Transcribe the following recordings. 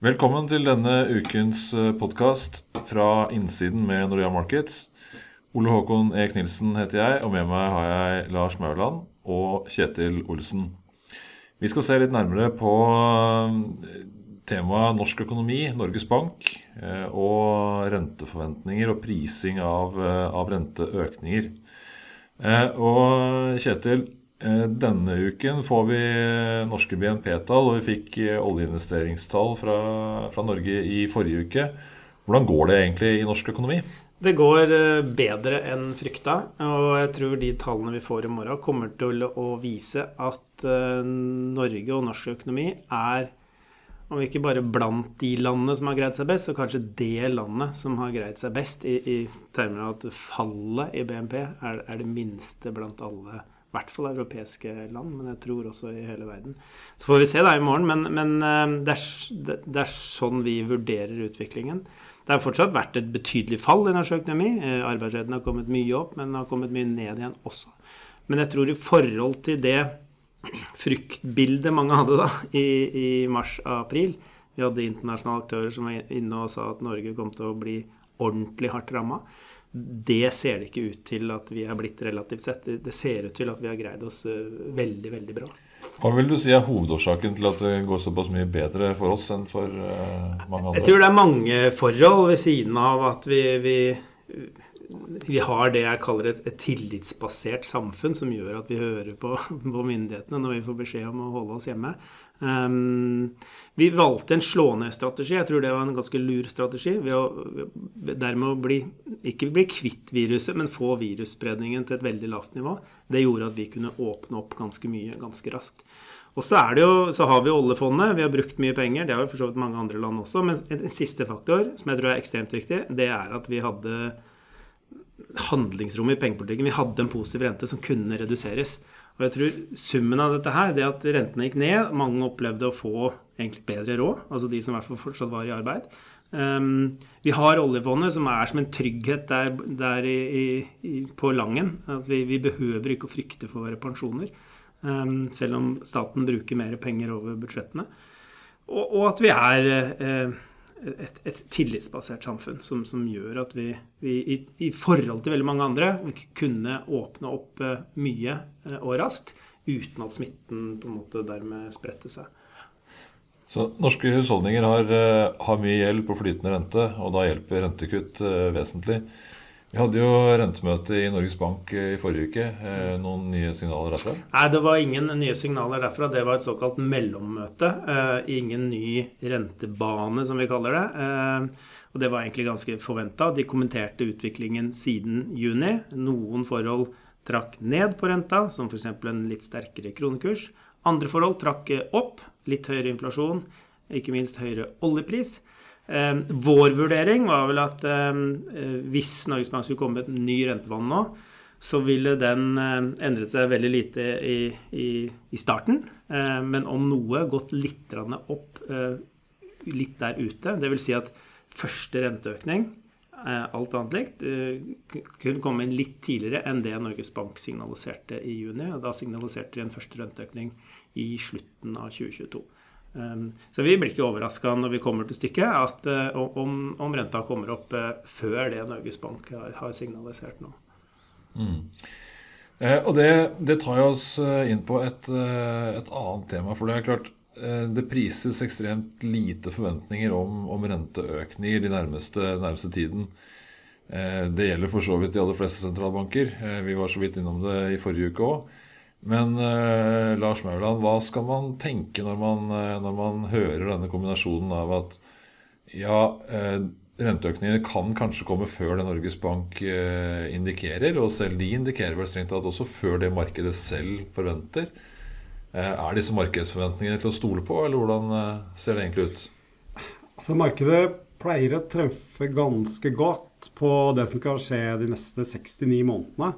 Velkommen til denne ukens podkast fra innsiden med Norea Markets. Ole Håkon Eek Nilsen heter jeg, og med meg har jeg Lars Mauland og Kjetil Olsen. Vi skal se litt nærmere på temaet norsk økonomi, Norges Bank, og renteforventninger og prising av, av renteøkninger. Og Kjetil, Eh, denne uken får vi norske BNP-tall, og vi fikk eh, oljeinvesteringstall fra, fra, Norge i forrige uke. Hvordan går det egentlig i norsk økonomi? Det går eh, bedre enn frykta. Og jeg tror de tallene vi får i morgen, kommer til å vise at Norge og norsk økonomi er om ikke bare blant de landene som har greid seg best, så kanskje det landet som har greid seg best, i, i termer av at fallet i BNP er, er det minste blant alle land i hvert fall europeiske land, men jeg tror også i hele verden. Så får vi se da i morgen, men, men eh, det, er, det, er, sånn vi vurderer utviklingen. Det har fortsatt vært et betydelig fall i norsk økonomi. Eh, arbeidsledigheten har kommet mye opp, men har kommet mye ned igjen også. Men jeg tror i forhold til det fryktbildet mange hadde da i, i mars-april Vi hadde internasjonale aktører som var inne og sa at Norge kom til å bli ordentlig hardt ramma det ser det ikke ut til at vi er blitt relativt sett. Det ser ut til at vi har greid oss eh, veldig, veldig bra. Hva vil du si er hovedårsaken til at det går såpass mye bedre for oss enn for uh, mange andre? Jeg tror det er mange forhold ved siden av at vi, vi, vi har det jeg kaller et, et, tillitsbasert samfunn, som gjør at vi hører på, på myndighetene når vi får beskjed om å holde oss hjemme. Um, vi valgte en slå-ned-strategi. Jeg tror det var en ganske lur strategi. Ved å dermed å bli, ikke bli kvitt viruset, men få virusspredningen til et veldig lavt nivå. Det gjorde at vi kunne åpne opp ganske mye ganske raskt. Og så, jo, så har vi oljefondet. Vi har brukt mye penger. Det har jo for så vidt mange andre land også. Men en siste faktor som jeg tror er ekstremt viktig, det er at vi hadde handlingsrom i pengepolitikken. Vi hadde en positiv rente som kunne reduseres. Og jeg tror summen av dette her, det at rentene gikk ned, mange opplevde å få egentlig bedre råd, altså de som i hvert fall fortsatt var i arbeid. Um, vi har oljefondet, som er som en trygghet der, der i, i, på Langen. At vi, vi, behøver ikke å frykte for våre pensjoner, um, selv om staten bruker mer penger over budsjettene. Og, og at vi er uh, et, et, tillitsbasert samfunn som, som gjør at vi, vi i, i, forhold til veldig mange andre kunne åpne opp uh, mye uh, og raskt uten at smitten på en måte dermed spredte seg. Så Norske husholdninger har, uh, har, mye gjeld på flytende rente, og da hjelper rentekutt vesentlig. Vi hadde jo rentemøte i Norges Bank eh, i forrige uke. Eh, noen nye signaler derfra? Nei, det var ingen nye signaler derfra. Det var et såkalt mellommøte. Eh, ingen ny rentebane, som vi kaller det. Og det var egentlig ganske forventa. De kommenterte utviklingen siden juni. Noen forhold trakk ned på renta, som f.eks. en litt sterkere kronekurs. Andre forhold trakk opp. Litt høyere inflasjon, ikke minst høyere oljepris. Eh, vår vurdering var vel at eh, hvis Norges Bank skulle komme med et ny rentevann nå, så ville den eh, endret seg veldig lite i, i, i starten. Men om noe gått litt opp litt der ute. Dvs. Si at første renteøkning, alt annet likt, kunne komme inn litt tidligere enn det Norges Bank signaliserte i juni. og Da signaliserte de en første renteøkning i slutten av 2022. Um, så vi blir ikke overraska når vi kommer til stykket, at, uh, om, om, renta kommer opp før det Norges Bank har, har signalisert nå. Mm. Eh, og det, det, tar oss inn på et, et, annet tema. For det er klart det prises ekstremt lite forventninger om, om renteøkninger de nærmeste, nærmeste tiden. Det gjelder for så vidt de aller fleste sentralbanker. Vi var så vidt innom det i forrige uke òg. Men Lars Mauland, hva skal man tenke når man, når man, hører denne kombinasjonen av at ja, renteøkningene kan kanskje komme før det Norges Bank indikerer, og selv de indikerer vel strengt tatt også før det markedet selv forventer. Er disse markedsforventningene til å stole på, eller hvordan ser det egentlig ut? Altså Markedet pleier å treffe ganske godt på det som skal skje de neste 69 månedene.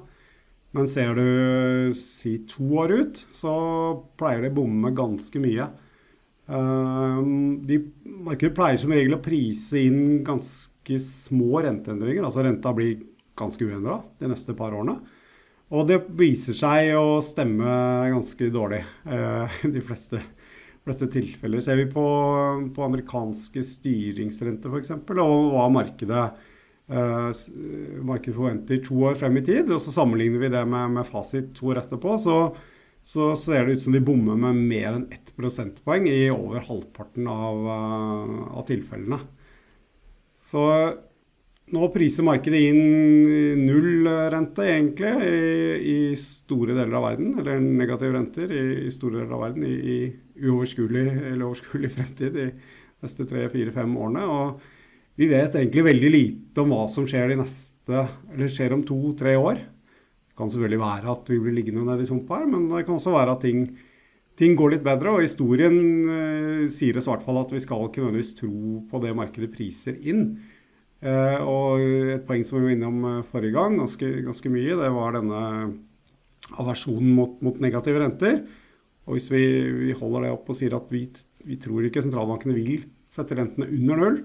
Men ser du si to år ut, så pleier det å bomme ganske mye. Ehm, de, markedet pleier som regel å prise inn ganske små renteendringer. Altså renta blir ganske uendra de neste par årene. Og det viser seg å stemme ganske dårlig i de fleste, fleste tilfeller. Ser vi på, på amerikanske styringsrenter f.eks., og hva markedet, eh, markedet forventer to år frem i tid, og så sammenligner vi det med, med fasit to år etterpå, så, så ser det ut som de bommer med mer enn ett prosentpoeng i over halvparten av, eh, av tilfellene. Så nå priser markedet inn null rente, egentlig, i, i, store deler av verden. Eller negative renter i, i store deler av verden i, i uoverskuelig eller overskuelig fremtid de neste tre, fire, fem årene. Og vi vet egentlig veldig lite om hva som skjer neste, skjer om to-tre år. Det kan selvfølgelig være at vi blir liggende nede i sumpa her, men det kan også være at ting, ting går litt bedre. Og historien eh, sier i hvert fall at vi skal ikke nødvendigvis tro på det markedet priser inn. Eh, og et poeng som vi var innom eh, forrige gang, ganske, ganske mye, det var denne aversjonen mot, mot, negative renter. Og hvis vi, vi, holder det opp og sier at vi, vi, tror ikke sentralbankene vil sette rentene under null,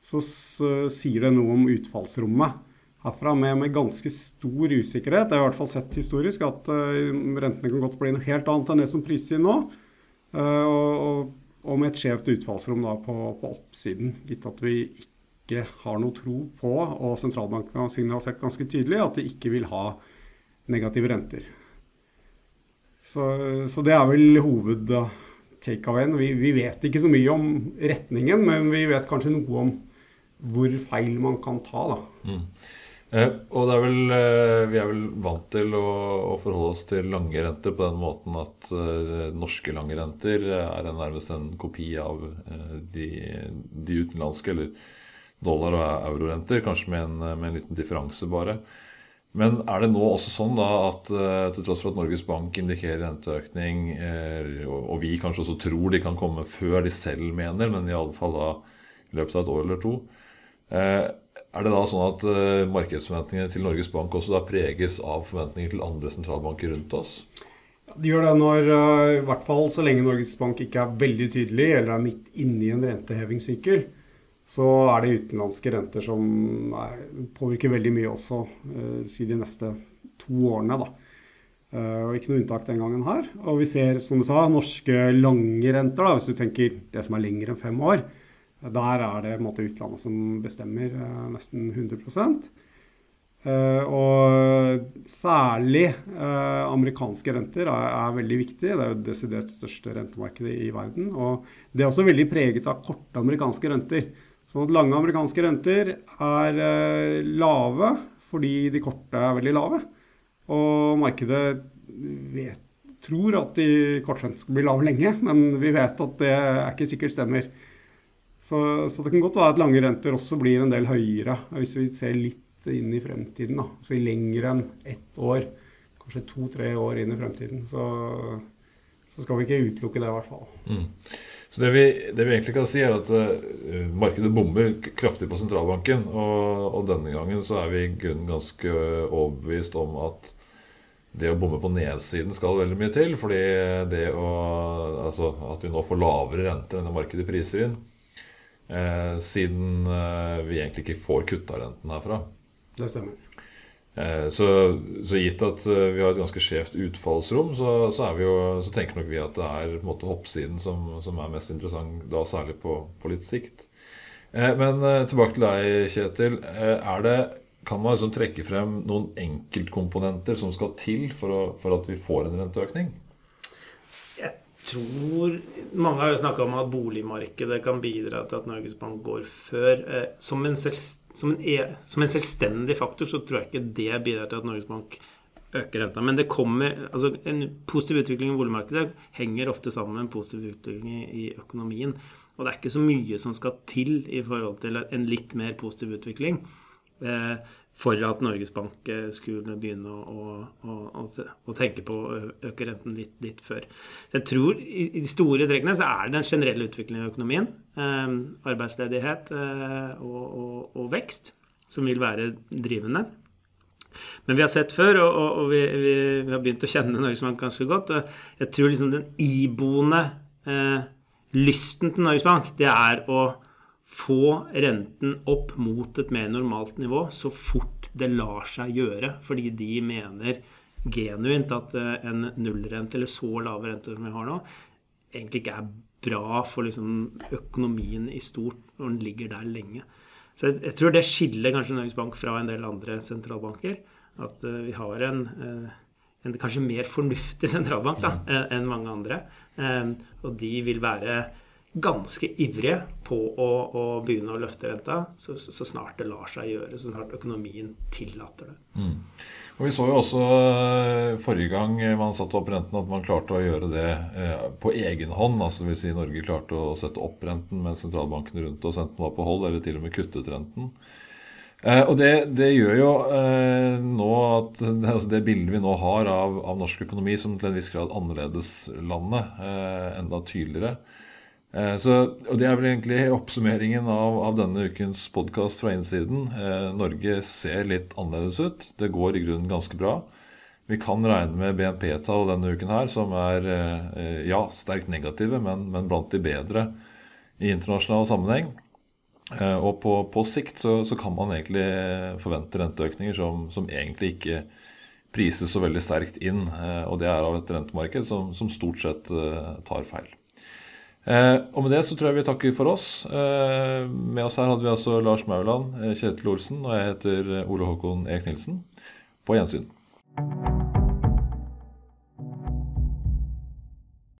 så, så sier det noe om utfallsrommet herfra med, med, ganske stor usikkerhet. Det er i hvert fall sett historisk at uh, rentene kan godt bli noe helt annet enn det som prises inn nå. Uh, og, og, med et skjevt utfallsrom da, på, på, oppsiden, gitt at vi ikke ikke har noe tro på, og sentralbanken har signalisert ganske tydelig, at de ikke vil ha negative renter. Så, så det er vel hoved-takeawayen. Vi, vi, vet ikke så mye om retningen, men vi vet kanskje noe om hvor feil man kan ta. da. Mm. Eh, og er vel, eh, vi er vel vant til å, å, forholde oss til lange renter på den måten at eh, norske lange renter er nærmest en kopi av eh, de, de, utenlandske, eller dollar- og eurorenter, kanskje med en, med en, liten differanse bare. Men er det nå også sånn da at uh, til tross for at Norges Bank indikerer renteøkning, uh, og, vi kanskje også tror de kan komme før de selv mener, men i alle fall da i løpet av et år eller to, uh, er det da sånn at markedsforventningene til Norges Bank også da preges av forventninger til andre sentralbanker rundt oss? Det gjør det når, i hvert fall så lenge Norges Bank ikke er veldig tydelig eller er midt inne i en rentehevingssykkel så er det utenlandske renter som er, påvirker veldig mye også uh, de neste to årene. da. Uh, og Ikke noe unntak den gangen her. Og vi ser, som du sa, norske lange renter, da, hvis du tenker det som er lengre enn fem år. Der er det måte, utlandet som bestemmer uh, nesten 100 Uh, og særlig uh, amerikanske renter er, er, veldig viktig. Det er jo det desidert største rentemarkedet i verden. Og det er også veldig preget av korte amerikanske renter. Sånn at lange amerikanske renter er eh, lave fordi de korte er veldig lave. Og markedet vet, tror at de kortrente skal bli lave lenge, men vi vet at det er ikke sikkert stemmer. Så, så, det kan godt være at lange renter også blir en del høyere hvis vi ser litt inn i fremtiden. Da. Så lenger enn ett år, kanskje to-tre år inn i fremtiden. Så, så, skal vi ikke utelukke det, i hvert fall. Mm. Så det vi, det vi, egentlig kan si, er at uh, markedet bommer kraftig på sentralbanken. Og, og, denne gangen så er vi i grunnen ganske overbevist om at det å bomme på nedsiden skal veldig mye til. Fordi det å, altså, at vi nå får lavere renter enn det markedet priser inn, uh, siden uh, vi egentlig ikke får kutta renten herfra. Det stemmer. Eh, så, så, gitt at eh, vi har et ganske skjevt utfallsrom, så, så, jo, så, tenker nok vi at det er på en måte hoppsiden som, som er mest interessant, da særlig på, på litt sikt. Eh, men tilbake til deg, Kjetil. Det, kan man liksom trekke frem noen enkeltkomponenter som skal til for, å, for at vi får en renteøkning? Tror Mange har jo snakka om at boligmarkedet kan bidra til at Norges Bank går før. Som en selvstendig som en, e, som en, selvstendig faktor så tror jeg ikke det bidrar til at Norges Bank øker renta. Men det kommer, altså en positiv utvikling i boligmarkedet henger ofte sammen med en positiv utvikling i, i, økonomien. Og det er ikke så mye som skal til i forhold til en litt mer positiv utvikling. Eh, for at Norges Bank eh, skulle begynne å, å, å, å, tenke på å øke renten litt, litt før. Så jeg tror i, i, de store trekkene så er det den generelle utviklingen i økonomien, eh, arbeidsledighet eh, og, og, og, vekst, som vil være drivende. Men vi har sett før, og, og vi, vi, vi, har begynt å kjenne Norges Bank ganske godt. og Jeg tror liksom den iboende eh, lysten til Norges Bank, det er å få renten opp mot et mer normalt nivå så fort det lar seg gjøre, fordi de mener genuint at eh, en nullrente, eller så lave renter som vi har nå, egentlig ikke er bra for liksom økonomien i stort når den ligger der lenge. Så jeg, jeg tror det skiller kanskje Norges Bank fra en del andre sentralbanker. At uh, vi har en, uh, en, kanskje mer fornuftig sentralbank da, enn mange andre. Og de vil være ganske ivrige på å, å begynne å løfte renta så, så, snart det lar seg gjøre, så snart økonomien tillater det. Mm. Og Vi så jo også eh, forrige gang man satte opp renten, at man klarte å gjøre det eh, på egen hånd. altså vil si Norge klarte å sette opp renten mens sentralbanken rundt oss enten var på hold eller til og med kuttet renten. Eh, og det, det, gjør jo eh, nå at det, altså det, bildet vi nå har av, av, norsk økonomi som til en viss grad annerledes landet, eh, enda tydeligere, Eh, så, og Det er vel egentlig oppsummeringen av, av denne ukens podkast fra innsiden. Eh, Norge ser litt annerledes ut. Det går i grunnen ganske bra. Vi kan regne med BNP-tall denne uken her som er eh, ja, sterkt negative, men, men, blant de bedre i internasjonal sammenheng. Eh, og på, på sikt så, så, kan man egentlig forvente renteøkninger som, som, egentlig ikke prises så veldig sterkt inn. Eh, og det er av et rentemarked som, som stort sett eh, tar feil. Eh, og med det så tror jeg vi takker for oss. Eh, med oss her hadde vi altså Lars Mauland, eh, Kjetil Olsen og jeg heter Ole Håkon Eek Nilsen. På gjensyn.